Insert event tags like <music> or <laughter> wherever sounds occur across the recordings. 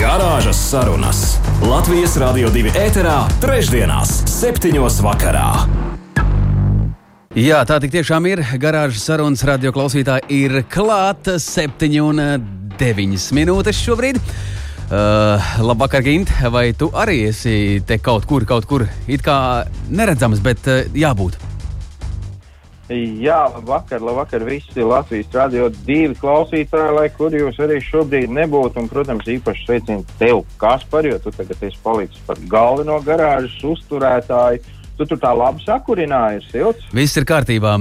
Garāžas sarunas Latvijas Rādio 2 ēterā, trešdienās, septiņos vakarā. Jā, tā tik tiešām ir. Garāžas sarunas radio klausītāji ir klāta 7 un 9 minūtes šobrīd. Uh, labvakar, Gint, vai tu arī esi te kaut kur, kaut kur it kā neredzams, bet uh, jābūt? Jā, labvakar, labvakar visi Latvijas radio divi klausītāji, lai kur jūs arī šobrīd nebūtu. Un, protams, īpaši sveicienu tev, Kaspar, jo tu tagad esi palicis par galveno garāžas uzturētāju. Tu tur tā labi sakurināji, ir silts. Viss ir kārtībā.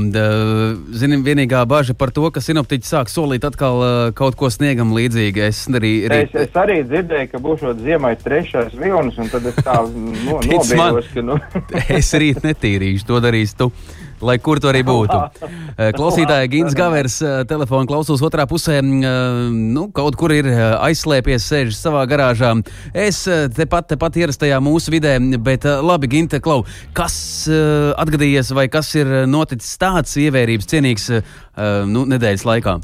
Zinām, vienīgā bažas par to, ka sinoptiķi sāk solīt atkal kaut ko sniegam līdzīgu. Es arī, arī... Es, es arī dzirdēju, ka būs šāds ziemai trešais vilnis, un tad es tā <laughs> no, nobijos, ka. Nu... es rīt netīrīšu, to darīs tu lai kur tu arī būtu. <laughs> Eh, klausītāja Gins Gavers, eh, telefona klausos otrā pusē, eh, nu, kaut kur ir aizslēpies, sēž savā garāžā. Es tepat, tepat ierastajā mūsu vidē, bet labi, Ginta, klau, kas atgadījies vai kas ir noticis tāds ievērības cienīgs nu, nedēļas laikā?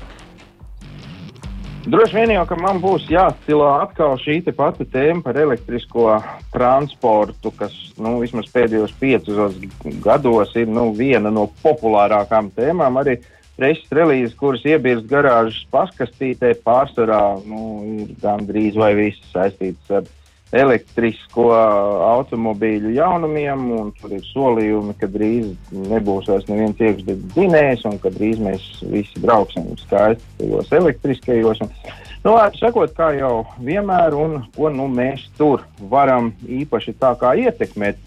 Droši vien jau, ka man būs jāstilā atkal šī pati tēma par elektrisko transportu, kas nu, vismaz pēdējos piecos gados ir nu, viena no populārākām tēmām. Arī preses relīzes, kuras iebirst garāžas paskastītē, pārsvarā nu, ir gandrīz vai viss saistīts ar elektrisko automobīļu jaunumiem, un tur ir solījumi, ka drīz nebūs vairs neviens iekšzemes dzinējs, un ka drīz mēs visi brauksim skaistos elektriskajos. Un, nu, sakot, kā jau vienmēr, un ko nu, mēs tur varam īpaši tā kā ietekmēt.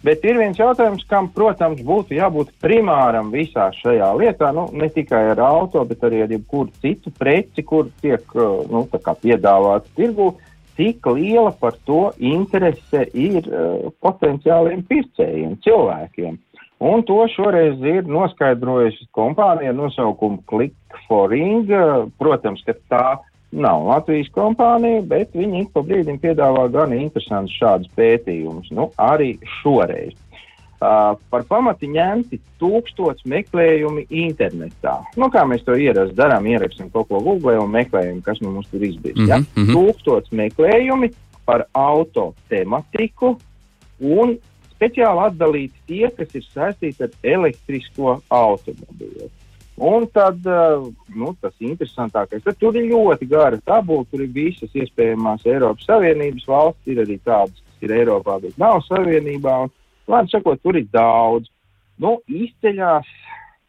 Bet ir viens jautājums, kam, protams, būtu jābūt primāram visā šajā lietā. Nu, ne tikai ar auto, bet arī ar jebkuru citu preci, kur tiek nu, piedāvāta tirgū. Uh, cik liela par to interese ir uh, potenciāliem pircējiem, cilvēkiem. Un to šoreiz ir noskaidrojusi kompānija nosaukumu Click for Ring. Protams, ka tā nav Latvijas kompānija, bet viņi ik pa brīdim piedāvā gan interesants šādus pētījumus. Nu, arī šoreiz. Uh, par pamati ņemti tūkstoši meklējumi internetā. Nu, kā mēs to ierasti darām, ierakstām kaut ko Google un meklējam, kas nu mums tur izbīd. Mm -hmm, ja? mm -hmm. Tūkstoši meklējumi par auto tematiku un speciāli atdalīti tie, kas ir saistīti ar elektrisko automobīlu. Un tad uh, nu, tas interesantākais, ka tur ir ļoti gara tabula, tur ir visas iespējamās Eiropas Savienības valsts, ir arī tādas, kas ir Eiropā, bet nav Savienībā. Un, Vārdu sakot, tur ir daudz. Nu, izceļās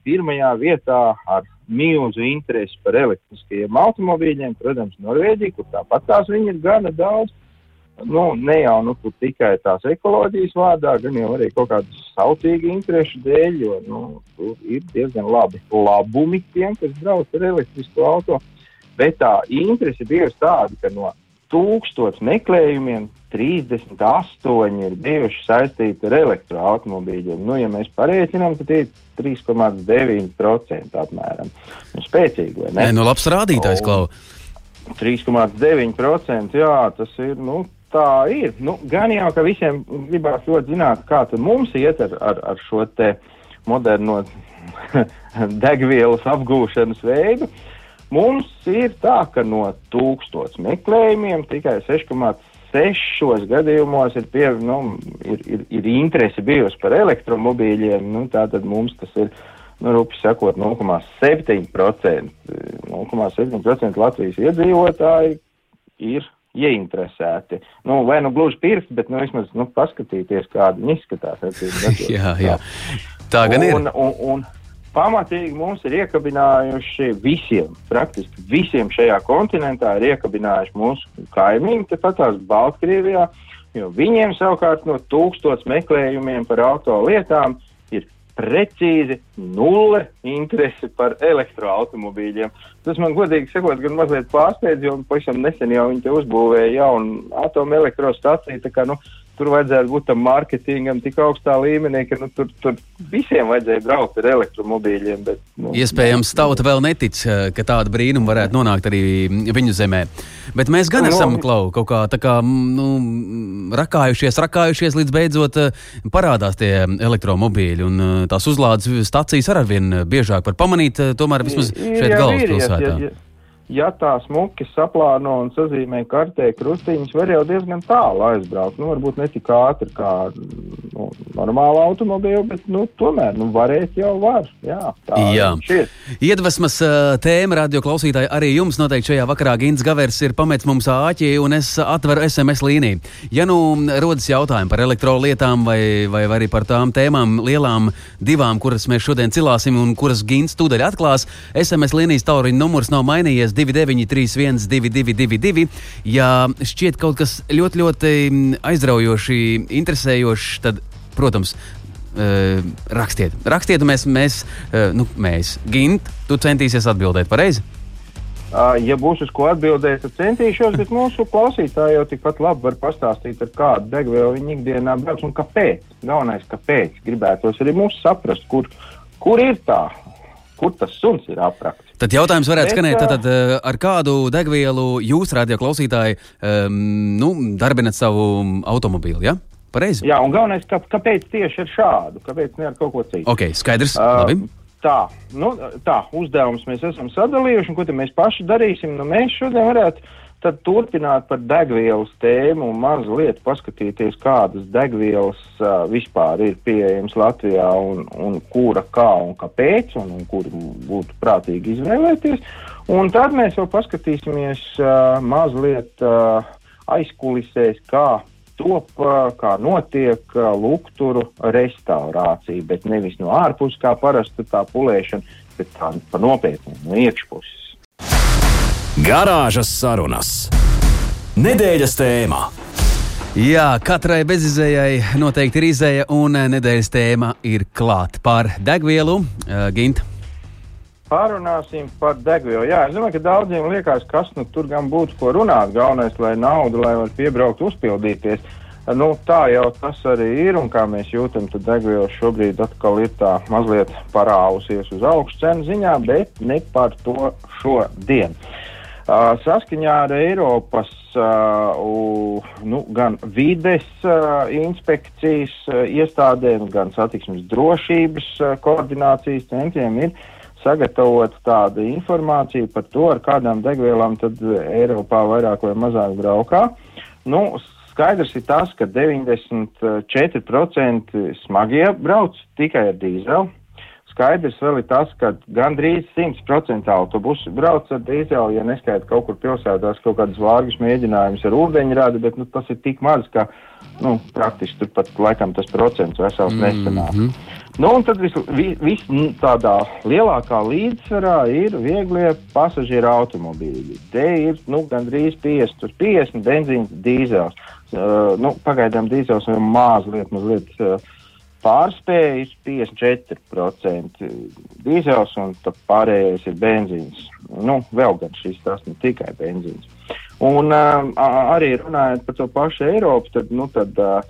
pirmajā vietā ar milzu interesi par elektriskajiem automobīļiem, protams, Norvēģija, kur tāpat tās viņi ir gana daudz. Nu, ne jau nu, tikai tās ekoloģijas vārdā, gan jau arī kaut kādas sautīgas interesu dēļ, jo nu, tur ir diezgan labi labumi tiem, kas brauc ar elektrisko automašīnu. Bet tā interese bijusi tāda, ka no tūkstošu meklējumiem 38 ir bijuši saistīti ar elektroautobīļiem. Nu, ja mēs pareizinām, tad ir 3,9% apmēram. Nu, spēcīgi, vai ne? Nē, nu labs rādītājs, Klau. 3,9% jā, tas ir. Nu, Tā ir. Nu, gan jau, ka visiem gribās ļoti zināt, kā mums iet ar, ar, ar šo moderno <laughs> degvielas apgūšanas veidu. Mums ir tā, ka no tūkstošiem meklējumiem tikai 6,5 sešos gadījumos ir, pie, nu, ir, ir, ir interese bijusi par elektromobīļiem. Nu, tātad mums tas ir, nu, rupi sakot, 0,7%. 0,7% Latvijas iedzīvotāji ir ieinteresēti. Nu, vai nu gluži pirkt, bet nu, vismaz nu, paskatīties, kāda viņi izskatās. <laughs> jā, jā. Tā gan ir. Un, un, un, pamatīgi mums ir iekabinājuši visiem, praktiski visiem šajā kontinentā ir iekabinājuši mūsu kaimiņi, tepat tās Baltkrievijā, jo viņiem savukārt no tūkstots meklējumiem par auto lietām ir precīzi nulle interese par elektroautomobīļiem. Tas man godīgi sakot, gan mazliet pārsteidz, jo pavisam nesen jau viņi te uzbūvēja jaunu atomelektrostaciju, tā kā, nu, tur vajadzētu būt tam mārketingam tik augstā līmenī, ka nu, tur, tur visiem vajadzēja braukt ar elektromobīļiem. Bet, nu, Iespējams, tauta vēl netic, eh, ka tāda brīnuma varētu nonākt arī viņu zemē. Bet mēs gan Nu, esam no- klau, kaut kā, tā kā nu, rakājušies, rakājušies, līdz beidzot eh, parādās tie elektromobīļi. Un eh, tās uzlādes stacijas ar arvien biežāk var pamanīt, tomēr vismaz šeit galvaspilsētā. ir, ja, ja, ja tā smuki saplāno un sazīmē kartē krustiņus, var jau diezgan tālu aizbraukt. Nu, varbūt ne tik ātri kā nu, normāla automobīla, bet nu, tomēr nu, varēt jau var. Jā, tā Jā. Iedvesmas tēma, radio klausītāji, arī jums noteikti šajā vakarā Gins Gavers ir pametis mums āķi, un es atveru SMS līniju. Ja nu rodas jautājumi par elektrolietām vai, vai, vai arī par tām tēmām, lielām divām, kuras mēs šodien cilāsim un kuras Gins tūdaļ atklās, SMS līnijas tauriņa numurs nav mainījies 2931 222. Ja šķiet kaut kas ļoti, ļoti mm, aizraujoši, interesējoši, tad, protams, Uh, rakstiet, rakstiet, un mēs, mēs, uh, nu, mēs, Gint, tu centīsies atbildēt pareizi. Ja būs uz ko atbildēt, tad centīšos, bet mūsu klausītāji jau tikpat labi var pastāstīt, ar kādu degvielu viņi ikdienā brauc un kāpēc. Galvenais, kāpēc. Gribētos arī mūs saprast, kur, kur ir tā, kur tas suns ir aprakts. Tad jautājums varētu skanēt, tad, uh, ar kādu degvielu jūs, radio klausītāji, um, nu, darbinat savu automobīlu? Ja? Pareizi? Jā, un galvenais, kā, kāpēc tieši ar šādu, kāpēc ne ar kaut ko citu. Ok, skaidrs. Ā, Labi. Tā, nu, tā, uzdevums mēs esam sadalījuši, un ko tad mēs paši darīsim? Nu, mēs šodien varētu tad turpināt par degvielas tēmu un mazliet paskatīties, kādas degvielas uh, vispār ir pieejamas Latvijā un, un kura, kā un kāpēc, un, un kur būtu prātīgi izvēlēties. Un tad mēs vēl paskatīsimies uh, mazliet uh, aizkulisēs, kā top, kā notiek lukturu restaurācija, bet nevis no ārpuses, kā parasti tā pulēšana, bet tā pa nopietnu no iekšpuses. Garāžas sarunas. Nedēļas tēmā. Jā, katrai bezizējai noteikti ir izēja, un uh, nedēļas tēma ir klāta par degvielu. Uh, Gint, Pārunāsim par degvielu. Jā, es domāju, ka daudziem liekas, kas nu tur gan būtu ko runāt. Galvenais, lai naudu, lai var piebraukt, uzpildīties. Nu, tā jau tas arī ir, un kā mēs jūtam, tad degviela šobrīd atkal ir tā mazliet parāvusies uz augšu cenu ziņā, bet ne par to šodien. Uh, saskaņā ar Eiropas nu, gan vides inspekcijas iestādēm, gan satiksmes drošības koordinācijas centriem ir sagatavot tādu informāciju par to, ar kādām degvielām tad Eiropā vairāk vai mazāk braukā. Nu, skaidrs ir tas, ka 94% smagie brauc tikai ar dīzeli. Skaidrs vēl ir tas, ka gandrīz 100% autobusu brauc ar dīzeli, ja neskaita kaut kur pilsētās kaut kādas vārgas mēģinājumus ar ūdeņrādi, bet nu, tas ir tik maz, ka nu, praktiski turpat laikam tas procents vesels nesanāk. Mm -hmm. Nu, un tad viss vis, vis, nu, tādā lielākā līdzsvarā ir vieglie pasažieru automobīļi. Te ir nu, gandrīz 50 uz 50 benzīns, dīzels. Uh, nu, pagaidām dīzels ir mazliet, mazliet uh, pārspējis 54% dīzels un pārējais ir benzīns. Nu, vēl gan šis tas ne tikai benzīns. Un uh, arī runājot par to pašu Eiropu, tad, nu, tad uh,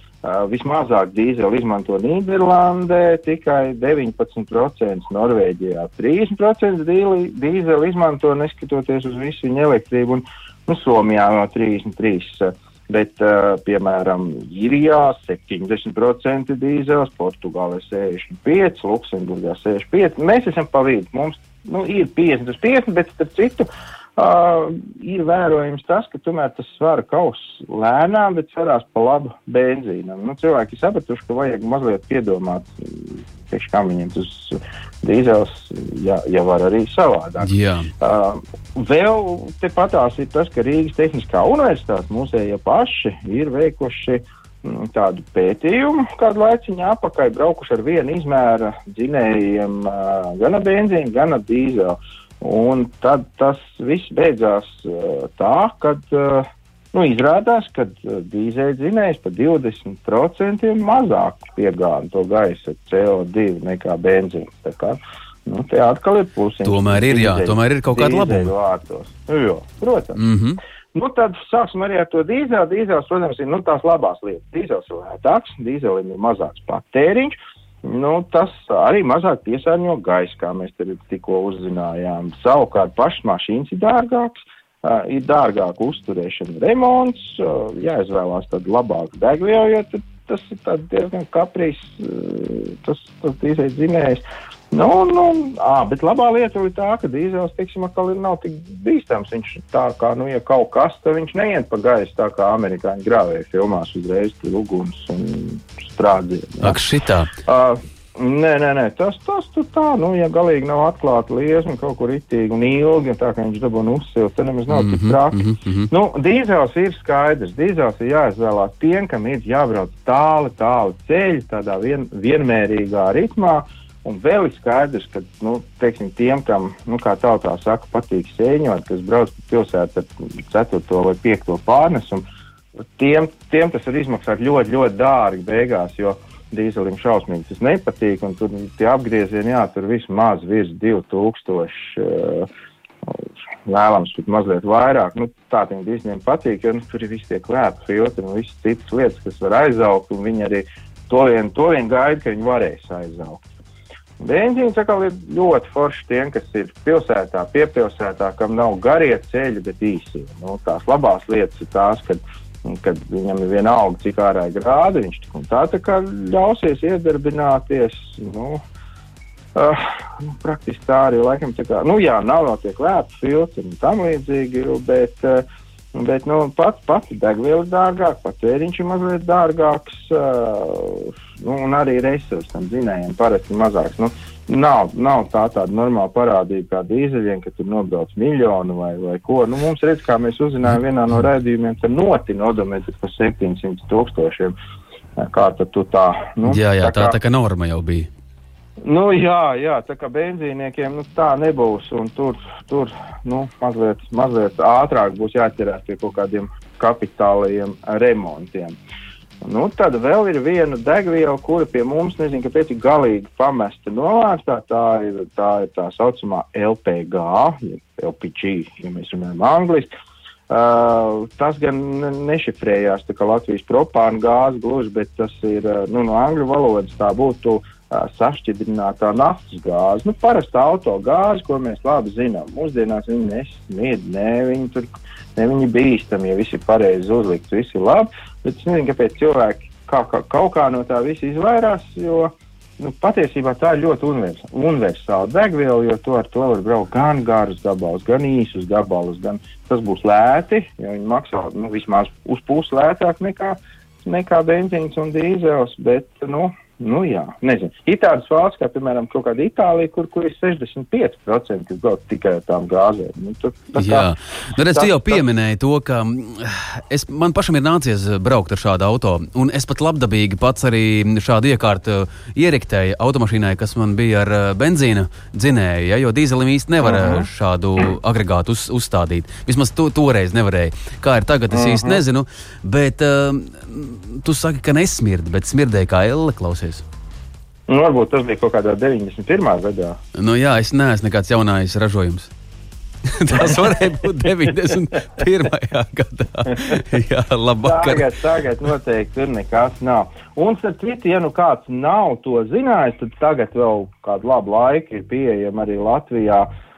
vismazāk dīzeli izmanto Nīderlandē, tikai 19%, Norvēģijā 30% dīzeli izmanto, neskatoties uz visu viņu elektrību, un nu, Somijā no 33%. Bet, uh, piemēram, Īrijā 70% dīzels, Portugālē 65%, Luksemburgā 65%. Mēs esam pa vidu. Mums nu, ir 50 uz 50, bet starp citu uh, ir vērojams tas, ka tomēr tas svara kaus lēnām, bet svarās pa labu benzīnam. Nu, cilvēki sapratuši, ka vajag mazliet piedomāt, priekš kam viņiem tas dīzels, ja, ja var arī savādāk. Jā. Uh, vēl tepatās ir tas, ka Rīgas Tehniskā universitāte mūsējie paši ir veikuši mm, tādu pētījumu kādu laiciņu apakaļ, braukuši ar vienu izmēra dzinējiem uh, gan benzīnu, gan dīzelu. Un tad tas viss beidzās uh, tā, ka uh, nu, izrādās, ka uh, dīzeļdzinējs par 20% mazāk piegāda to gaisa CO2 nekā benzīns. Tā nu, te atkal ir plusiņš. Tomēr ir, jā, tomēr ir kaut kāda labuma. Nu, jo, protams. Mm -hmm. Nu, tad sāksim arī ar to dīzeli. Dīzels, protams, ir nu, tās labās lietas. Dīzels ir lētāks, dīzelim ir mazāks patēriņš. Nu, tas arī mazāk piesārņo gaisu, kā mēs tikko uzzinājām. Savukārt pašas mašīnas ir dārgākas, uh, ir dārgāka uzturēšana, remonts, uh, jāizvēlās tad labāk degvielu, jo tas ir diezgan kaprīs, uh, tas, tas dīzeļu dzinējs. Nu, nu, à, bet labā lieta ir tā, ka dīzels, teiksim, atkal ir nav tik bīstams. Viņš tā kā, nu, ja kaut kas, tad viņš neiet pa gaisu tā kā amerikāņu grāvēja filmās uzreiz tur uguns un strādzieni. Ak, šitā. Uh, Nē, nē, nē, tas, tas tur tā, nu, ja galīgi nav atklāta liesma kaut kur itīgi un ilgi, un tā kā viņš dabūna uzsilt, tad nemaz nav mm -hmm, tik traki. Mm -hmm. Nu, dīzels ir skaidrs, dīzels ir jāizvēlās tiem, kam ir jābrauc tāli, tāli ceļi, tādā vien, vienmērīgā ritmā, Un vēl ir skaidrs, ka nu, teiksim, tiem, kam, nu, kā tautā saka, patīk sēņot, kas brauc pa pilsētu ar 4. vai 5. pārnesumu, tiem, tiem tas var izmaksāt ļoti, ļoti dārgi beigās, jo dīzelim šausmīgi tas nepatīk, tur tie apgriezieni, jā, tur vismaz virs 2000. Uh, Vēlams, pat mazliet vairāk. Nu, tā tiem dīzeļiem patīk, jo nu, tur ir visi tie klēpi filtri un visas citas lietas, kas var aizaugt, viņi arī to vien, to vien gaida, ka viņi varēs aizaugt. Benzīns atkal ir ļoti foršs tiem, kas ir pilsētā, piepilsētā, kam nav garie ceļi, bet īsi. Nu, tās labās lietas ir tās, kad, kad viņam ir viena auga, cik ārā ir grādi, viņš tik un tā, tā kā ļausies iedarbināties. Nu, uh, nu, praktiski tā arī laikam tā kā, nu jā, nav vēl tiek lēti filtri un tam līdzīgi, bet uh, Bet nu, pats pats degviela ir dārgāka, patēriņš ir mazliet dārgāks, uh, nu, un arī resursi tam zinējiem parasti mazāks. Nu, nav, nav tā tāda normāla parādība kā dīzeļiem, ka tur nobrauc miljonu vai, vai ko. Nu, mums redz, kā mēs uzzinājām vienā no raidījumiem, ka notina odometri par 700 tūkstošiem. Kā tad tu tā? Nu, jā, jā, tā, tā, tā kā norma jau bija. Nu, jā, jā, tā kā benzīniekiem nu, tā nebūs. Tur, tur nu, mazliet, mazliet ātrāk būs jāķerās pie kaut kādiem kapitālajiem remontiem. Nu, tad vēl ir viena degviela, kura pie mums, nezinu, kāpēc ir galīgi pamesta novārstā. Tā ir tā, ir tā saucamā LPG, LPG, ja mēs runājam angliski. Uh, tas gan nešifrējās tā kā Latvijas propāna gāze gluži, bet tas ir uh, nu, no angļu valodas tā būtu uh, sašķidrinātā naftas gāze. Nu, parasta auto gāze, ko mēs labi zinām. Mūsdienās viņi nesmied, ne, viņi tur ne, viņi bīstami, ja viss ir pareizi uzlikts, viss ir labi. Bet es nezinu, kāpēc cilvēki kā, kā, kaut kā no tā visa izvairās, jo nu, patiesībā tā ir ļoti universāla, degviela, jo to ar to var braukt gan garus gabalus, gan īsus gabalus, gan tas būs lēti, jo viņi maksā nu, vismaz uz pusi lētāk nekā, nekā benzīns un dīzels, bet, nu, Nu, jā, nezinu. Ir tādas valsts, kā piemēram Itālija, kur, kur ir 65% kas brauc tikai ar tām gāzēm. Nu, tur, tā, jā, nu, redz, tu jau pieminēji to, ka es, man pašam ir nācies braukt ar šādu auto, un es pat labdabīgi pats arī šādu iekārtu ierektēju automašīnai, kas man bija ar benzīna dzinēju, ja, jo dīzelim īsti nevar uh -huh. šādu agregātu uz, uzstādīt. Vismaz to, toreiz nevarēja. Kā ir tagad, es uh -huh. īsti nezinu, bet tu saki, ka nesmird, bet smirdēja kā elle klausies. Nu, varbūt tas bija kaut kādā 91. gadā. Nu, jā, es neesmu nekāds jaunais ražojums. <laughs> Tas varēja būt 91. gadā. <laughs> Jā, labāk. Tagad, tagad noteikti tur nekas nav. Un, starp citu, ja nu kāds nav to zinājis, tad tagad vēl kādu labu laiku ir pieejama arī Latvijā uh,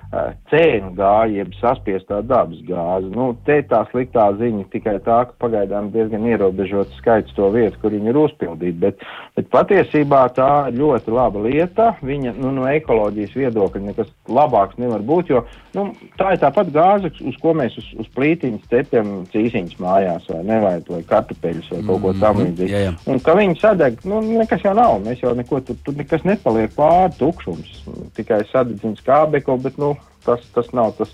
cēnu gāzi, jeb saspiestā dabas gāzi. Nu, te tā sliktā ziņa tikai tā, ka pagaidām diezgan ierobežots skaits to vietu, kur viņi ir uzpildīti, bet, bet patiesībā tā ir ļoti laba lieta. Viņa nu, no ekoloģijas viedokļa nekas labāks nevar būt, jo nu, tā ir tāpat gāze, uz ko mēs uz, uz plītiņas cepjam cīsiņas mājās vai ne, vai, vai kartupeļus vai kaut ko tam mhm, līdzīgu. Un ka viņi sadeg, nu, nekas jau nav, mēs jau neko, tur, tur nekas nepaliek pāri tukšums, tikai sadedzins kābekli, bet, nu, tas, tas nav tas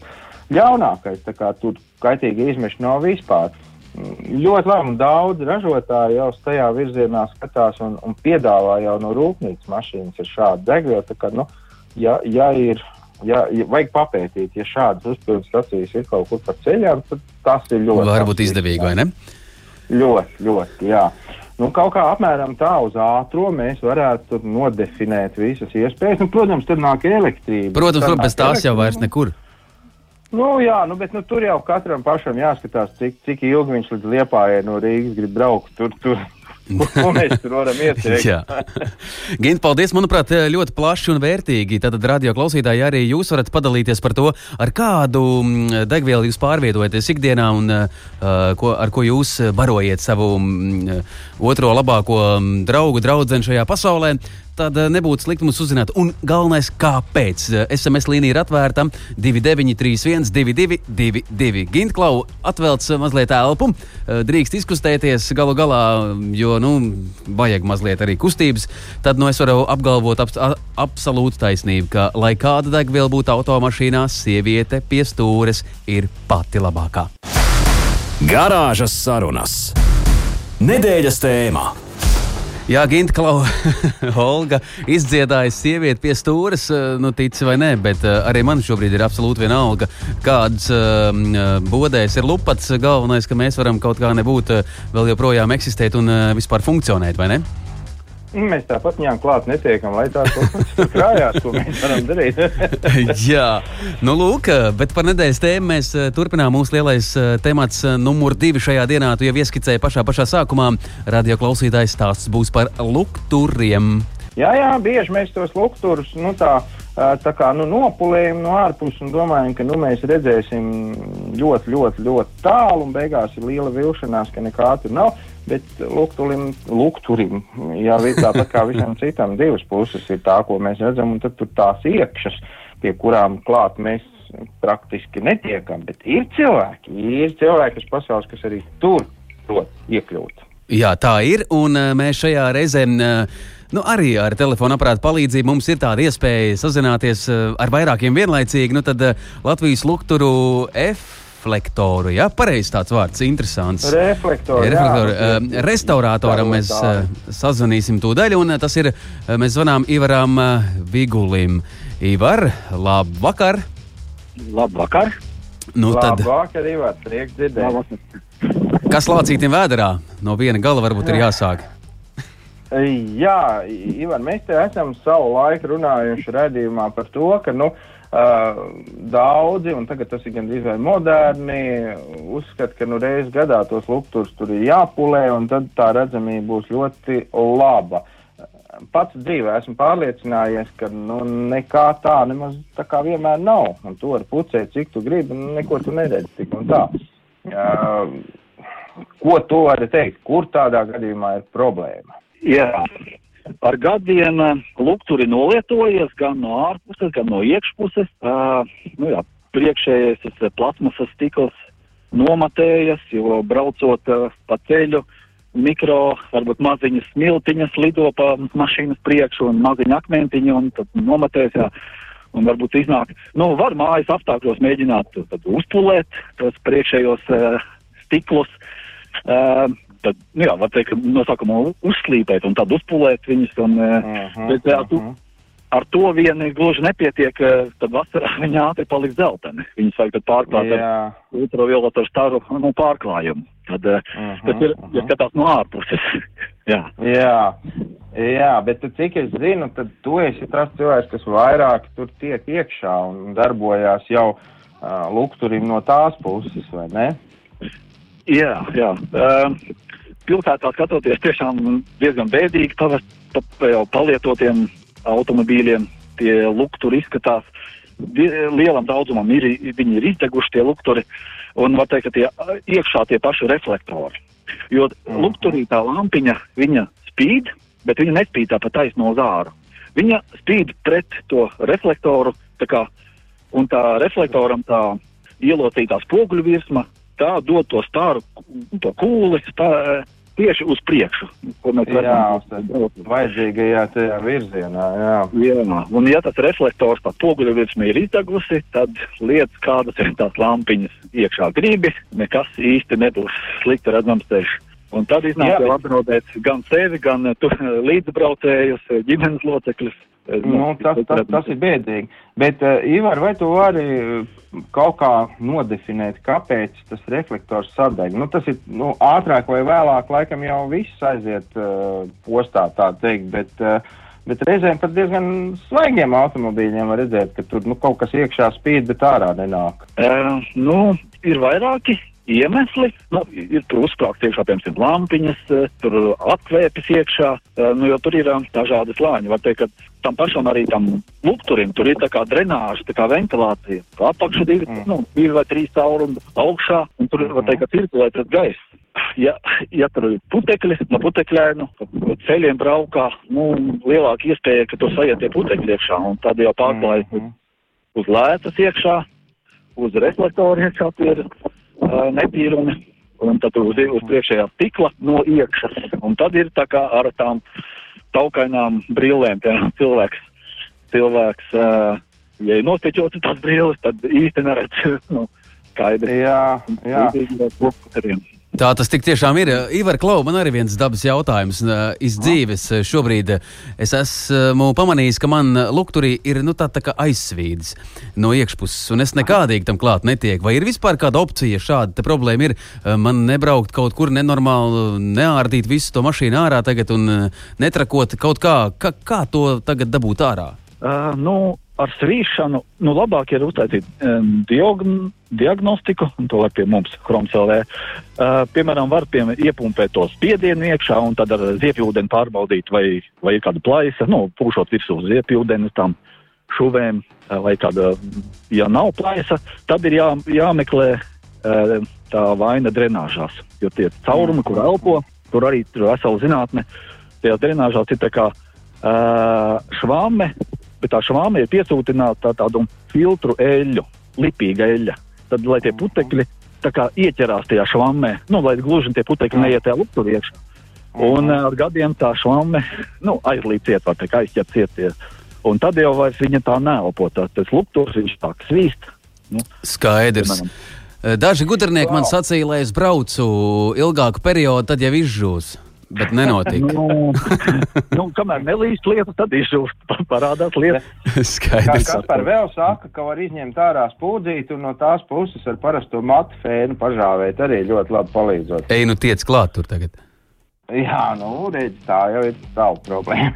ļaunākais. Tur kaitīga izmeša nav vispār. Ļoti labi, un daudz ražotāji jau tajā virzienā skatās un, un piedāvā jau no rūpnīcas mašīnas ar šādu degvielu. Kā, nu, ja, ja ir, ja, ja vajag papētīt, ja šādas uzpildes stacijas ir kaut kur pa ceļām, tad tas ir ļoti. Varbūt izdevīgi, vai ne? Ļoti, ļoti, jā. Nu, kaut kā apmēram tā uz ātrā mēs varētu nodefinēt visas iespējas. Nu, protams, tur nāk elektrība. Protams, tur bez tās jau vairs nekur. Nu, jā, nu, bet nu, tur jau katram pašam jāskatās, cik, cik ilgi viņš līdz liepājai no Rīgas grib braukt. Tur, tur, Ko mēs tur varam <laughs> ieteikt? Gint, paldies. Manuprāt, ļoti plaši un vērtīgi. Tad, radio klausītāji, arī jūs varat padalīties par to, ar kādu mm, degvielu jūs pārvietojaties ikdienā un uh, ko, ar ko jūs barojiet savu mm, otro labāko mm, draugu, draugu šajā pasaulē tad eh, nebūtu slikti mums uzzināt. Un galvenais, kāpēc SMS eh, līnija ir atvērta 2931, 222, Gintklau atvelc mazliet elpu, eh, drīkst izkustēties galu galā, jo, nu, vajag mazliet arī kustības. Tad, nu, es varu apgalvot ap, absolūti taisnību, ka, lai kāda degviela būtu automašīnā, sieviete pie stūres ir pati labākā. Garāžas sarunas. Nedēļas tēmā. Jā, Ginte Klau, <laughs> Olga izdziedāja sievieti pie stūres, eh, nu, tici vai nē, bet uh, arī man šobrīd ir absolūti vienalga, kādas uh, bodēs ir lupats. Galvenais, ka mēs varam kaut kā nebūt, vēl joprojām eksistēt un vispār funkcionēt, vai ne? Mēs tāpat ņēmām klāt, netiekam, lai kas krājās, ko mēs varam darīt. <laughs> Jā, nu lūk, bet par nedēļas tēmu mēs eh, turpinām. Mūsu lielais eh, temats eh, numur divi šajā dienā, tu jau ieskicēji pašā, pašā sākumā. Radio klausītājs stāsts būs par lukturiem. Jā, jā, bieži mēs tos lukturus, nu tā, tā kā nu, nopulējam no ārpuses un domājam, ka nu, mēs redzēsim ļoti, ļoti, ļoti tālu un beigās ir liela vilšanās, ka nekā tur nav. Bet lukturim, lukturim ir tāpat kā visam citam, divas puses ir tā, ko mēs redzam, un tad tur tās iekšas, pie kurām klāt mēs praktiski netiekam. Bet ir cilvēki, ir cilvēki, kas pasaules, kas arī tur prot iekļūt. Jā, tā ir, un mēs šajā reizē. Nu, arī ar telefona aparātu palīdzību mums ir tāda iespēja sazināties ar vairākiem vienlaicīgi. Nu, tad Latvijas Lukturu F reflektoru. Jā, pareizi tāds vārds, interesants. Reflektoru. Reflektoru. Jā, uh, restaurātoram mēs uh, sazvanīsim tūdaļ, un uh, tas ir, mēs zvanām Ivaram Vigulim. Ivar, labvakar! Labvakar! Nu, tad... Labvakar, Ivar, prieks dzirdēt. Kas lācītiem vēderā? No viena gala varbūt ir jāsāk. Jā, Ivar, mēs te esam savu laiku runājuši redzījumā par to, ka, nu, uh, Uh, daudzi, un tagad tas ir gandrīz vai moderni, uzskata, ka nu reiz gadā tos lukturus tur ir jāpulē, un tad tā redzamība būs ļoti laba. Pats dzīvē esmu pārliecinājies, ka nu, nekā tā nemaz tā kā vienmēr nav, un to var pucēt, cik tu gribi, un neko tu neredzi tik un tā. Uh, ko tu vari teikt, kur tādā gadījumā ir problēma? Jā, ar gadiem lukturi nolietojies gan no ārpuses, gan no iekšpuses. Uh, nu jā, priekšējais plasmasas stikls nomatējas, jo braucot uh, pa ceļu, mikro, varbūt maziņas smiltiņas lido pa mašīnas priekšu un maziņa akmentiņa un tad nomatējas, jā. Un varbūt iznāk, nu, var mājas apstākļos mēģināt tad uzpulēt tos priekšējos uh, stiklus. Uh, tad, nu jā, var teikt, no sākuma uzslīpēt un tad uzpulēt viņus. Un, uh -huh, bet, jā, tu, uh -huh. Ar to vien gluži nepietiek, tad vasarā <laughs> viņa ātri paliks dzelteni. Viņas vajag pārklāt ar ultravioletu staru nu, pārklājumu. Tad uh -huh, tas ir, uh -huh. ja skatās no ārpuses. <laughs> jā. jā. Jā, bet cik es zinu, tad tu esi tas cilvēks, kas vairāk tur tiek iekšā un darbojās jau uh, lukturim no tās puses, vai ne? Jā, jā. Uh, pilsētā skatoties, tiešām diezgan bēdīgi pavest pa, jau palietotiem automobīļiem. Tie lukturi izskatās lielam daudzumam, ir, viņi ir izdeguši tie lukturi, un var teikt, ka tie iekšā tie paši reflektori. Jo -hmm. lukturī tā lampiņa, viņa spīd, bet viņa nespīd tā pa taisno zāru. Viņa spīd pret to reflektoru, tā kā, un tā reflektoram tā ielocītā spoguļu virsma, tā dod to stāru, to kūli, spā, tieši uz priekšu, mēs. Jā, vajadzīgajā tajā virzienā, jā. jā. Un ja tas reflektors pa poguļu virsmu ir izdegusi, tad lietas, kādas ir tās lampiņas iekšā gribi, nekas īsti nebūs slikti redzams ceļš. Un tad iznāk jau apdraudēt gan sevi, gan tu, <laughs> līdzbraucējus, ģimenes locekļus. Nu, tas, tas, tas ir bēdīgi. Bet, uh, Ivar, vai tu vari kaut kā nodefinēt, kāpēc tas reflektors sadeg? Nu, tas ir nu, ātrāk vai vēlāk, laikam jau viss aiziet uh, postā, tā teikt, bet, uh, Bet reizēm pat diezgan svaigiem automobīļiem var redzēt, ka tur nu, kaut kas iekšā spīd, bet ārā nenāk. Uh, nu, ir vairāki iemesli. Nu, ir tur uzsprāgts iekšā, piemēram, lampiņas, tur atvēpjas iekšā, nu, jo tur ir dažādi slāņi. Var teikt, ka tam pašam arī tam lukturim tur ir tā kā drenāža, tā kā ventilācija. Apakšā divi, mm. nu, divi vai trīs caurumi augšā, un tur, var teikt, ka cirkulē tas gaiss <laughs> ja, ja tur ir putekļi, no putekļēnu, ceļiem braukā, nu, lielāka iespēja, ka tur sajiet tie putekļi iekšā, un tad jau pārklājas mm -hmm. uz, lētas iekšā, uz reflektoru iekšā tie ir uh, netīrumi, un tad uz, uz priekšējā stikla no iekšas, un tad ir tā kā ar tām taukainām brillēm, piemēram, cilvēks, cilvēks, uh, ja ir nostiķots tās brilles, tad īsti neredz, <laughs> nu, skaidri. Jā, jā. Tā tas tik tiešām ir. Ivar Klau, man arī viens dabas jautājums. Iz dzīves šobrīd es esmu pamanījis, ka man lukturī ir nu, tā, tā kā aizsvīdis no iekšpuses, un es nekādīgi tam klāt netieku. Vai ir vispār kāda opcija šāda problēma? Ir man nebraukt kaut kur nenormāli, neārdīt visu to mašīnu ārā tagad un netrakot kaut kā. Kā, kā to tagad dabūt ārā? Uh, nu, ar svīšanu nu, labāk ir uztaisīt um, diagn, diagnostiku, un to var pie mums, Chromsēlē. Uh, piemēram, var pie, iepumpēt to spiedienu iekšā un tad ar ziepjūdeni pārbaudīt, vai, vai ir kāda plaisa, nu, pūšot virsū ziepjūdeni tam šuvēm, uh, vai kāda, ja nav plaisa, tad ir jā, jāmeklē uh, tā vaina drenāžās, jo tie caurumi, kur elpo, tur arī tur vesela zinātne, tajās drenāžās ir tā kā uh, švāme, bet tā švāme ir piesūtināta tā, tādu filtru eļļu, lipīga eļļa. Tad, lai tie putekļi ieķerās tajā švāmē, nu, lai gluži tie putekļi neiet tajā lukturī iekšā. Un ar gadiem tā švāme nu, aizlīd ciet, var teikt, aizķert cietie. Un tad jau viņa tā neelpo, tā, tas lukturs, viņš tā svīst. Nu, Skaidrs. Piemēram. Daži gudrinieki wow. man sacīja, lai es braucu ilgāku periodu, tad jau izžūs. Bet nenotika. nu, <laughs> nu, kamēr nelīst lietas, tad izžūst, parādās lietas. <laughs> Skaidrs. Kā par vēl saka, ka var izņemt ārā spūdzīt un no tās puses ar parasto matu fēnu pažāvēt arī ļoti labi palīdzot. Ej, nu tiec klāt tur tagad. Jā, nu, redz, tā jau ir tāla problēma.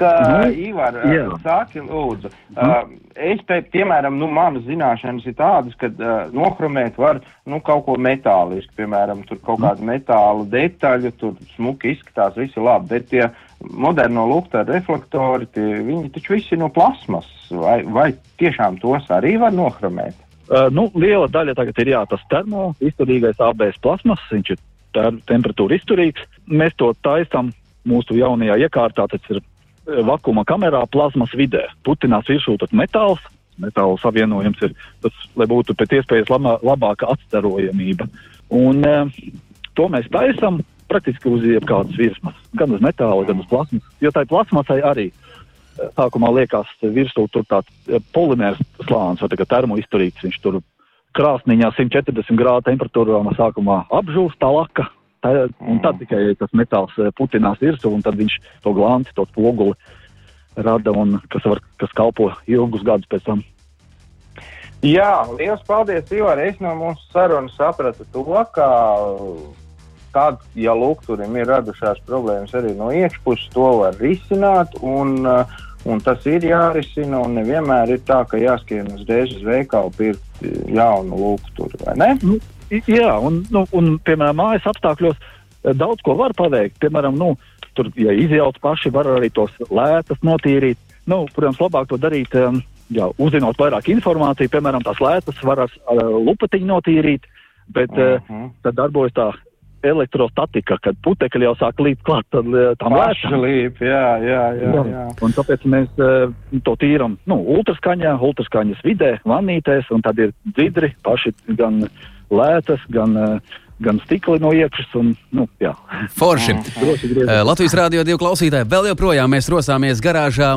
Kā Ivar, jā. sāki, lūdzu. Uh, es te, piemēram, nu, manas zināšanas ir tādas, ka uh, nohromēt var, nu, kaut ko metālisku, piemēram, tur kaut mm. kādu metālu detaļu, tur smuki izskatās, visi labi, bet tie moderno lukta reflektori, tie, viņi taču visi no plasmas, vai, vai tiešām tos arī var nohromēt? Uh, nu, liela daļa tagad ir jā, tas termo izturīgais ABS plasmas, viņš ir temperatūra izturīgs. Mēs to taisām mūsu jaunajā iekārtā, tas ir e, vakuma kamerā, plazmas vidē. Putinās virsū tas metāls, metāla savienojums ir tas, lai būtu pēc iespējas labā, labāka atstarojamība. Un e, to mēs taisām praktiski uz jebkādas virsmas, gan uz metāla, gan uz plasmas, jo tai plasmasai arī e, sākumā liekas virsū tur tāds e, polimērs slānis, vai termoizturīgs, viņš tur krāsniņā 140 grādu temperatūrā sākumā apžūst tā laka. Tā, un tad tikai tas metāls eh, putinās virsū, un tad viņš to glanci, to spoguli rada, un kas, var, kas kalpo ilgus gadus pēc tam. Jā, liels paldies, Ivar. Es no mūsu sarunas sapratu to, ka tad, ja lukturim ir radušās problēmas arī no iekšpuses, to var risināt. Un, uh, Un tas ir jārisina, un nevienmēr ir tā, ka jāskrien uzreiz uz veikalu pirkt jaunu lūgturu, vai ne? Nu, jā, un, nu, un, piemēram, mājas apstākļos eh, daudz ko var paveikt. Piemēram, nu, tur, ja izjauc paši, var arī tos lētas notīrīt. Nu, protams, labāk to darīt, um, jā, uzzinot vairāk informāciju. Piemēram, tās lētas var ar, ar lupatiņu notīrīt, bet uh -huh. uh, tad darbojas tā elektrostatika, kad putekļi jau sāk līdz klāt tam lēšam. Līp, jā, jā, jā, jā. Un tāpēc mēs uh, to tīram, nu, ultraskaņā, ultraskaņas vidē, vannītēs, un tad ir dzidri, paši gan lētas, gan uh, gan stikli no iekšas. Un, nu, jā. Forši. Uh, Latvijas Rādio 2 klausītāji vēl joprojām mēs rosāmies garāžā.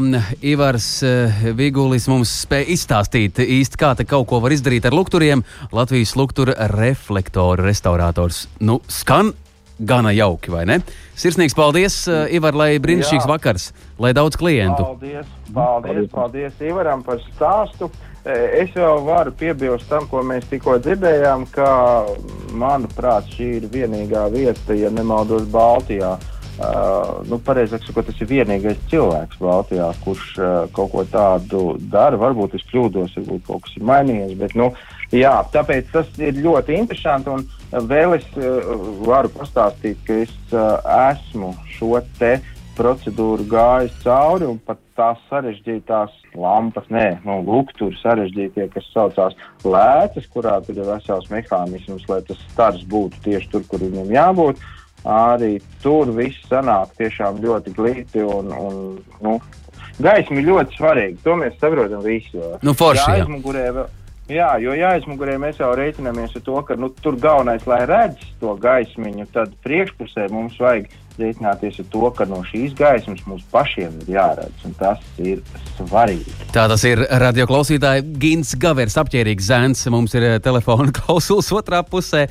Ivars uh, Vigulis mums spēja izstāstīt īsti, kā te kaut ko var izdarīt ar lukturiem. Latvijas luktura reflektoru restaurators. Nu, skan gana jauki, vai ne? Sirsnīgs paldies, uh, Ivar, lai brīnišķīgs vakars, lai daudz klientu. Paldies, paldies, paldies Ivaram par stāstu. Es jau varu piebilst tam, ko mēs tikko dzirdējām, ka, manuprāt, šī ir vienīgā vieta, ja nemaldos, Baltijā, Uh, nu, pareizāk sakot, tas ir vienīgais cilvēks Baltijā, kurš uh, kaut ko tādu dara. Varbūt es kļūdos, varbūt kaut kas ir mainījies. Bet, nu, jā, tāpēc tas ir ļoti interesanti. Un vēl es uh, varu pastāstīt, ka es uh, esmu šo te procedūru gājis cauri un pat tās sarežģītās lampas, nē, nu, lukturi sarežģītie, kas saucās lētas, kurā tur ir vesels mehānisms, lai tas stars būtu tieši tur, kur viņam jābūt. Arī tur viss sanāk tiešām ļoti glīti un, un nu, gaisma ļoti svarīga. To mēs saprotam visi. Nu, forši, jā, aizmugurē, jā, jo jāizmugurē mēs jau reiķinamies ar to, ka nu, tur galvenais, lai redz to gaismiņu, tad priekšpusē mums vajag rēķināties ar to, ka no šīs gaismas mums pašiem ir jāredz, un tas ir svarīgi. Tā tas ir radioklausītāji Gins Gavers, apģērbīgs zēns. Mums ir telefona <laughs> klausulas otrā pusē.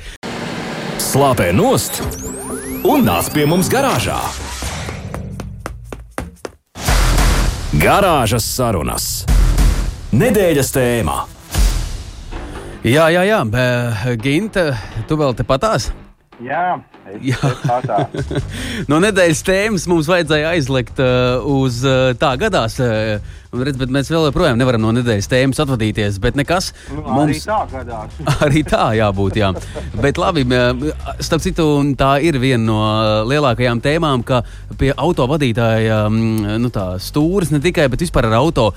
Slāpē nost un nāc pie mums garāžā. Garāžas sarunas. Nedēļas tēmā. Jā, jā, jā. Ginta, tu vēl te patās? Jā, <laughs> no nedēļas tēmas mums vajadzēja aizlikt uh, uz uh, tā gadās. Uh, redz, bet mēs vēl joprojām nevaram no nedēļas tēmas atvadīties. Bet nekas. Nu, mums... Arī tā gadās. <laughs> arī tā jābūt. Jā. bet labi, starp citu, tā ir viena no lielākajām tēmām, ka pie autovadītāja nu, stūres ne tikai, bet vispār ar auto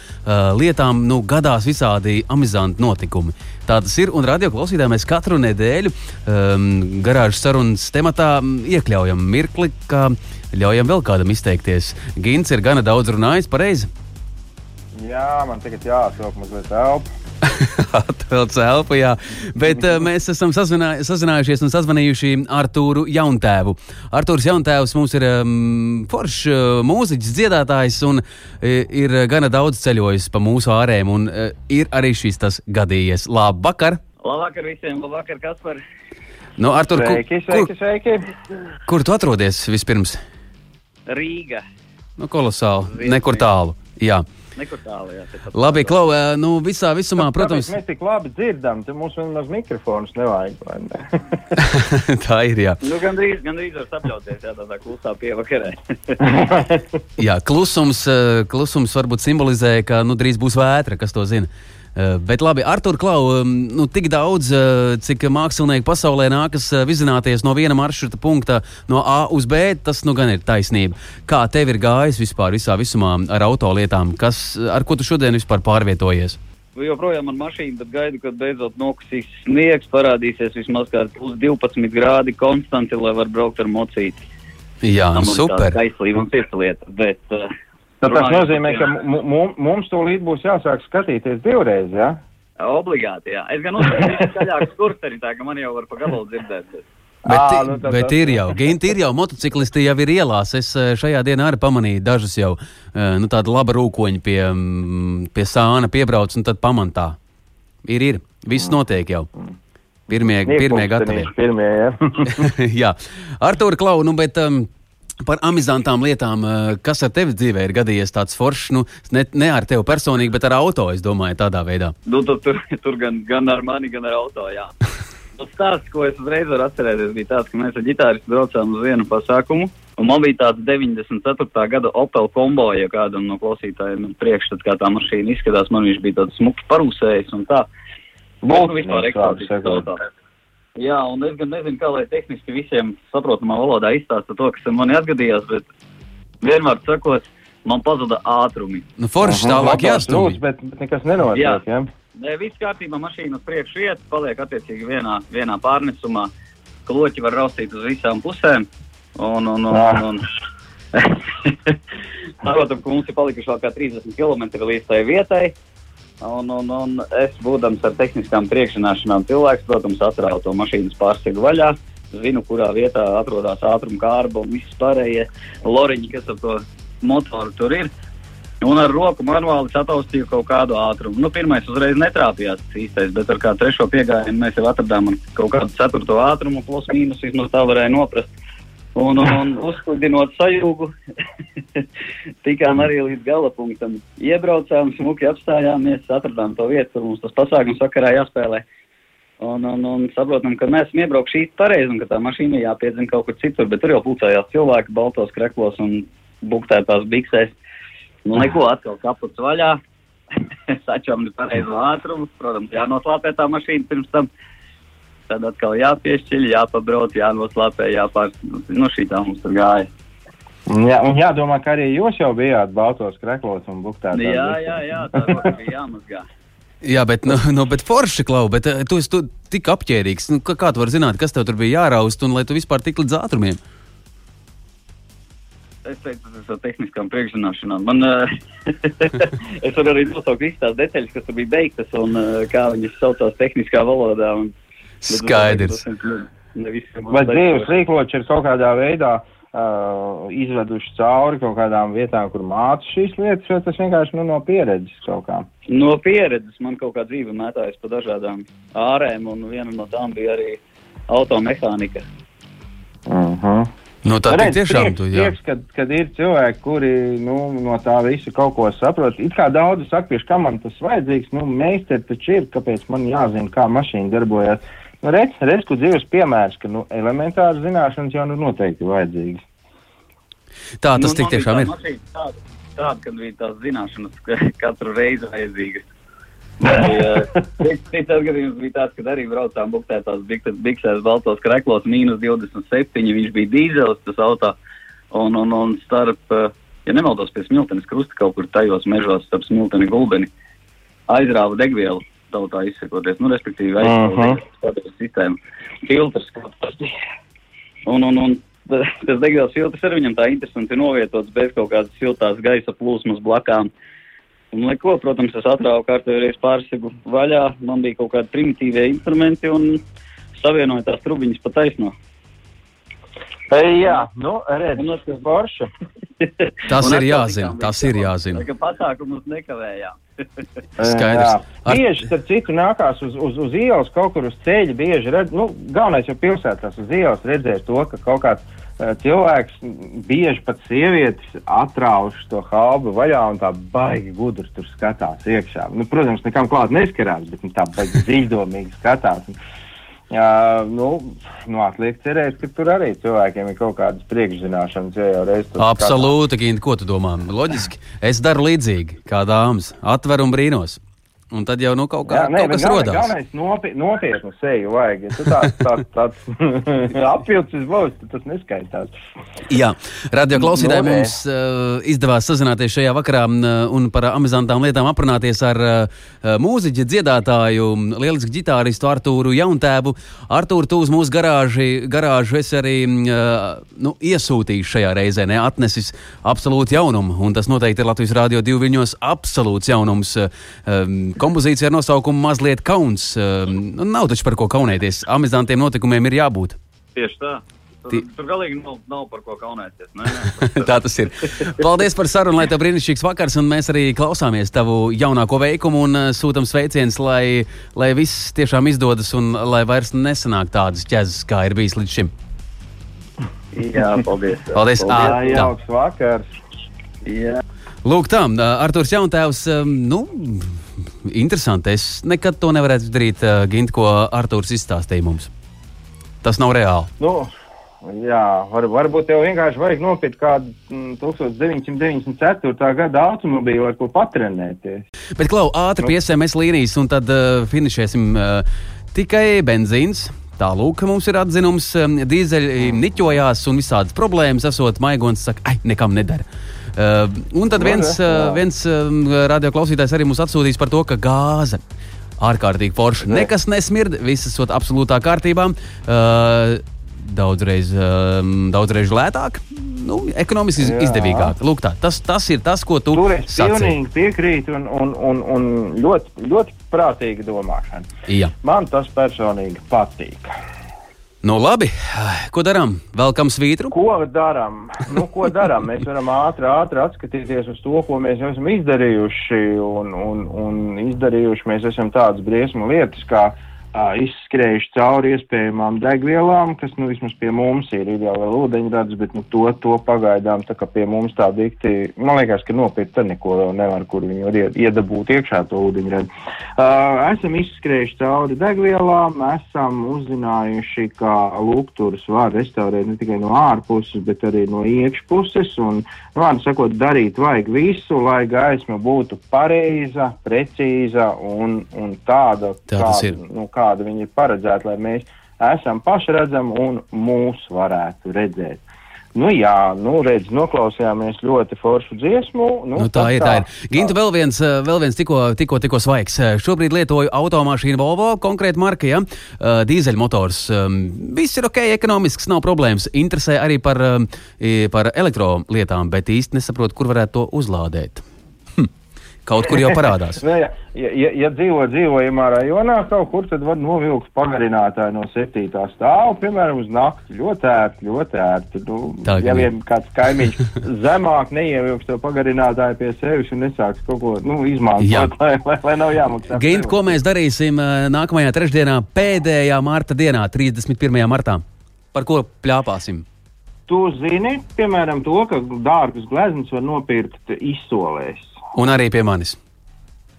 lietām nu, gadās visādi amizanti notikumi. Tā tas ir. Un radio klausītājiem mēs katru nedēļu um, garāžas sarunas tematā iekļaujam mirkli, kā ļaujam vēl kādam izteikties. Gins ir gana daudz runājis, pareizi? Jā, man tagad jāatvilk mazliet elpu. <laughs> Atvēlts elpu, jā. Bet uh, mēs esam sazinā, sazinājušies un sazvanījuši Artūru Jauntēvu. Artūrs Jauntēvs mums ir um, foršs uh, mūziķis, dziedātājs un uh, ir gana daudz ceļojis pa mūsu ārēm. Un uh, ir arī šis tas gadījies. Labvakar! Labvakar visiem! Labvakar, Kaspar! Nu, Artur, sveiki, sveiki, kur, sveiki. kur tu atrodies vispirms? Rīga. Nu, kolosāli. Nekur tālu. Jā. Nekur tālu, jā. Labi, Klau, nu visā visumā, protams. Mēs tik labi dzirdam, te mums vēl maz mikrofonus nevajag, vai ne? <laughs> tā ir, jā. Nu, gandrīz, gandrīz var sapļauties, jā, tādā klusā pievakarē. <laughs> jā, klusums, klusums varbūt simbolizē, ka, nu, drīz būs vētra, kas to zina. Eh, bet labi, Artur, Klau, nu, tik daudz, eh, cik mākslinieki pasaulē nākas eh, vizināties no viena maršruta punkta, no A uz B, tas nu gan ir taisnība. Kā tev ir gājis vispār visā visumā ar autolietām? Kas, ar ko tu šodien vispār pārvietojies? Joprojām ar mašīnu, bet gaidu, kad beidzot nokusīs sniegs, parādīsies vismaz kāds plus 12 grādi konstanti, lai var braukt ar mocīti. Jā, nu, super. Kaislība un cita lieta, bet uh, Tad tas nozīmē, ka mums tūlīt būs jāsāk skatīties divreiz, jā? Ja? Obligāti, jā. Es gan uzsveru skaļāku skurteri, tā ka man jau var pa gabalu dzirdēt. Bet... Bet, à, nu, tad, bet ir jau, Ginti, ir jau motociklisti jau ir ielās. Es šajā dienā arī pamanīju dažus jau nu, tādu labu rūkoņu pie, pie sāna piebrauc un tad pamantā. Ir, ir. Viss notiek jau. Pirmie, pirmie gatavi. Pirmie, jā. <laughs> jā. Artūra Klau, nu, bet. Um, Par amizantām lietām, eh, kas ar tevi dzīvē ir gadījies tāds foršs, nu, ne, ne ar tevi personīgi, bet ar auto, es domāju, tādā veidā. Nu, tur, tur, tur gan, gan ar mani, gan ar auto, jā. Tas <laughs> stāsts, ko es uzreiz varu atcerēties, bija tāds, ka mēs ar ģitāristu braucām uz vienu pasākumu, un man bija tāds 94. gada Opel kombo, ja kādam no klausītājiem priekšstats, kā tā mašīna izskatās, man viņš bija tāds smuki parūsējis un tā. Būtu vispār eksotisks. Jā, un es gan nezinu, kā lai tehniski visiem saprotamā valodā izstāsta to, kas man atgadījās, bet vienmēr sakot, man pazuda ātrumi. Nu, forši tālāk jāstumj. Bet, bet nekas nenotiek, jā. jā? Nē, viss kārtībā, mašīna uz priekšu iet, paliek attiecīgi vienā, vienā pārnesumā. Kloķi var raustīt uz visām pusēm. Un, un, un, un, un. <laughs> Saprotam, ka mums ir palikuši vēl kā 30 km līdz tai vietai. Un, un, un es, būdams ar tehniskām priekšzināšanām, cilvēks, protams, atrāvu to mašīnas pārsegu vaļā. Zinu, kurā vietā atrodas ātruma kārba un viss pārējie loriņi, kas ar to motoru tur ir. Un ar roku manuāli sataustīju kaut kādu ātrumu. Nu, pirmais uzreiz netrāpījās īstais, bet ar kā trešo piegājienu mēs jau atradām kaut kādu ceturto ātrumu, plus mīnus, vismaz tā varēja noprast. Un, un uzklidinot sajūgu, <laughs> tikām arī līdz gala punktam. Iebraucām, smuki apstājāmies, atradām to vietu, kur mums tas pasākums vakarā jāspēlē. Un, un, un saprotam, ka mēs esam iebraukuši īsti pareizi un ka tā mašīna jāpiedzina kaut kur citur, bet tur jau pulcējās cilvēki baltos kreklos un buktētās biksēs. Nu, neko atkal kaputs vaļā. <laughs> Sačām pareizo ātrumu. Protams, jānoslāpē tā mašīna pirms tam. Tad atkal jāpiešķiļ, jāpabrauc, jānoslāpē, jāpār... Nu, šī tā mums tur gāja. Jā, un jādomā, ka arī jūs jau bijāt baltos kreklos un buktētās. Jā, jā, jā, tā <laughs> bija jāmazgā. Jā, bet, nu, nu, bet forši klau, bet eh, tu esi tu tik apģērbīgs. Nu, kā, kā tu vari zināt, kas tev tur bija jāraust un lai tu vispār tik līdz ātrumiem? Es teicu, tas ir tehniskām priekšzināšanām. Man, uh, <laughs> es varu arī nosaukt visas tās detaļas, kas tur bija beigtas un uh, kā viņas saucās tehniskā valodā. Un, Skaidrs. Ne visiem Bet dzīves rīkloči ir kaut kādā veidā uh, izveduši cauri kaut kādām vietām, kur māca šīs lietas, vai tas vienkārši nu, no pieredzes kaut kā. No pieredzes man kaut kā dzīve mētājas pa dažādām ārēm, un viena no tām bija arī automehānika. Uh -huh. Nu, tā tik tiešām prieks, tu, jā. prieks, kad, kad ir cilvēki, kuri nu, no tā visa kaut ko saprot. It kā daudzi saka, pieši, kam man tas vajadzīgs, nu, meistari taču ir, kāpēc man jāzina, kā mašīna darbojas. Nu, redz, redz, kur dzīves piemērs, ka nu, elementāras zināšanas jau nu noteikti vajadzīgas. Tā tas tik man bija tiešām tā ir. Tāda, tāda, kad bija tās zināšanas ka katru reizi vajadzīgas. <laughs> Cits atgadījums bija tāds, kad arī braucām buktētās biksēs baltos kreklos, mīnus 27, viņš bija dīzelis tas auto, un, un, un starp, eh, ja nemaldos pie smiltenes krusta kaut kur tajos mežos, starp smilteni gulbeni, aizrāva degvielu tautā izsakoties, nu, respektīvi Aha. aizrāva uh sistēmu, filtrs. Un, un, un tas degvielas filtrs arī viņam tā interesanti ir novietots bez kaut kādas siltās gaisa plūsmas blakām. Un, lai ko, protams, es atrāvu kārtējoties pārsegu vaļā, man bija kaut kādi primitīvie instrumenti un savienoju tās trubiņas pa taisno. Ei, jā, nu, redz, Un tas- forša. Tas Un ir jāzina, tas ir jāzina. Tā kā pasākumus nekavējām. Skaidrs. Jā. Ar- Bieži, starp citu, nākās uz, uz, uz ielas, kaut kur uz ceļa. Bieži redz, nu, galvenais jau pilsētās uz ielas redzēt to, ka kaut kāds uh, cilvēks, bieži pat sievietes, atrauš to halbu vaļā un tā baigi gudri tur skatās iekšā. Nu, protams, nekam klāt neskarās, bet nu, tā baigi dziļdomīgi skatās. Un, Jā, nu, nu, atliek cerēt, ka tur arī cilvēkiem ir kaut kādas priekšzināšanas, ja jau reiz tur Absolūti, Gint, ko tu domā? Loģiski. Es daru līdzīgi, kā dāmas. Atver un brīnos. Un tad jau nu, kaut, kā, Jā, nē, kaut kas galvenais- rodās. Galvenais nopi, nopietnu seju vajag. Ja tu tāds tā, tāds <laughs> apjūts būs, tad tas neskaitās. Jā, radio klausītāji Nu, nē. mums uh, izdevās sazināties šajā vakarā uh, un par amizantām lietām aprunāties ar uh, mūziķu, dziedātāju, lielisku ģitāristu Artūru Jauntēvu. Artūru, tu uz mūsu garāži, garāžu esi arī uh, nu, iesūtījis šajā reizē, ne atnesis absolūti jaunumu. Un tas noteikti ir Latvijas Rādio 2 viņos absolūts jaunums. Uh, kompozīcija ar nosaukumu Mazliet kauns. Uh, nu, nav taču par ko kaunēties. Amizantiem notikumiem ir jābūt. Tieši tā. Tur, tur galīgi nav, nav par ko kaunēties. Nē, nē. <laughs> Tā tas ir. Paldies par sarunu, lai tev brīnišķīgs vakars, un mēs arī klausāmies tavu jaunāko veikumu un uh, sūtam sveicienus, lai, lai viss tiešām izdodas un lai vairs nesanāk tādas ķezas, kā ir bijis līdz šim. Jā, paldies. Paldies. Jā, Ā, tā. jauks vakars. Jā. Lūk, tā, Arthurs Jauntēvs, um, nu, interesanti. Es nekad to nevarētu darīt, uh, Gint, ko Arthurs izstāstīja mums. Tas nav reāli. Nu, jā, var, varbūt tev vienkārši vajag nopirkt kādu mm, 1994. gada automobīlu, ar ko patrenēties. Bet, Klau, ātri pie SMS līnijas, un tad uh, finišēsim uh, tikai benzīns. Tālūk, mums ir atzinums, um, dīzeļi niķojās un visādas problēmas, esot maigons, saka, ai, nekam nedara. Uh, un tad viens, uh, viens um, radioklausītājs arī mums atsūtīs par to, ka gāze ārkārtīgi forša. Ne. Nekas nesmird, viss esot absolūtā kārtībā. Uh, Daudzreiz, um, daudzreiz lētāk, nu, ekonomiski iz- izdevīgāk. Lūk, tā, tas, tas ir tas, ko tu Tur es pilnīgi piekrītu un, un, un, un ļoti, ļoti prātīga domāšana. Jā. Man tas personīgi patīk. Nu, labi. Ko darām? Velkam svītru. Ko darām? Nu, ko darām? Mēs varam ātri, ātri atskatīties uz to, ko mēs esam izdarījuši. Un, un, un izdarījuši mēs esam tādas briesmu lietas, kā izskrējuši cauri iespējamām degvielām, kas nu, vismaz pie mums ir. Ir jau vēl ūdeņrads, bet nu, to, to pagaidām tā pie mums tā dikti. Man liekas, ka nopirkt te neko vēl nevar, kur viņi var iedabūt iekšā to ūdeņradu. Uh, esam izskrējuši cauri degvielām, esam uzzinājuši, ka lūgturus var restaurēt ne tikai no ārpuses, bet arī no iekšpuses. Un, vārdu sakot, darīt vajag visu, lai gaisma būtu pareiza, precīza un, un tāda, Tā kāda, nu, kāda viņa ir paredzēta, lai mēs esam pašredzami un mūs varētu redzēt. Nu, jā, nu, redz, noklausījāmies ļoti foršu dziesmu. Nu, Nu, tā ir. Tā ir. Ginta, vēl viens, eh, vēl viens tikko, tikko, tikko svaigs. Eh, Šobrīd lietoju automašīnu Volvo, konkrēti marka, ja? Eh, dīzeļmotors. Um, Viss ir ok, ekonomisks, nav problēmas. Interesē arī par, um, par elektrolietām, bet īsti nesaprotu, kur varētu to uzlādēt. Kaut kur jau parādās. <laughs> Nu, ja, ja, ja, dzīvo dzīvojamā rajonā kaut kur, tad var novilkt pagarinātāju no septītā stāva, piemēram, uz nakti. Ļoti ērti, ļoti ērti. Nu, Tā, ja vien kāds kaimiņš <laughs> zemāk neievilks to pagarinātāju pie sevis un nesāks kaut ko nu, izmantot, lai, lai, lai nav jāmaksā. Gint, ko mēs darīsim eh, nākamajā trešdienā, pēdējā marta dienā, 31. martā? Par ko pļāpāsim? Tu zini, piemēram, to, ka dārgus glezniecības var nopirkt izsolēs. Un arī pie manis.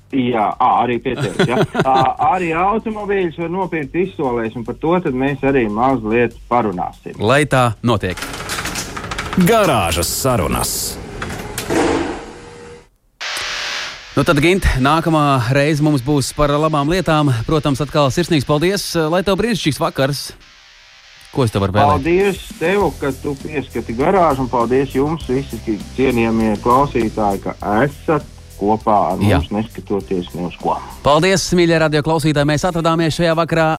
Jā, ā, arī pieteikts. Ja? Arī automobīļus var nopirkt izsolēs, un par to mēs arī mazliet parunāsim. Lai tā notiek. Garāžas sarunas. Nu tad, Gint, nākamā reize mums būs par labām lietām. Protams, atkal sirsnīgs paldies, lai tev brīnišķīgs vakars. Ko es tev varu vēlēt? Paldies tev, ka tu pieskati garāžu, un paldies jums, visi cienījamie klausītāji, ka esat kopā ar Jā. mums, neskatoties ne uz ko. Paldies, mīļie radio klausītāji! Mēs atradāmies šajā vakarā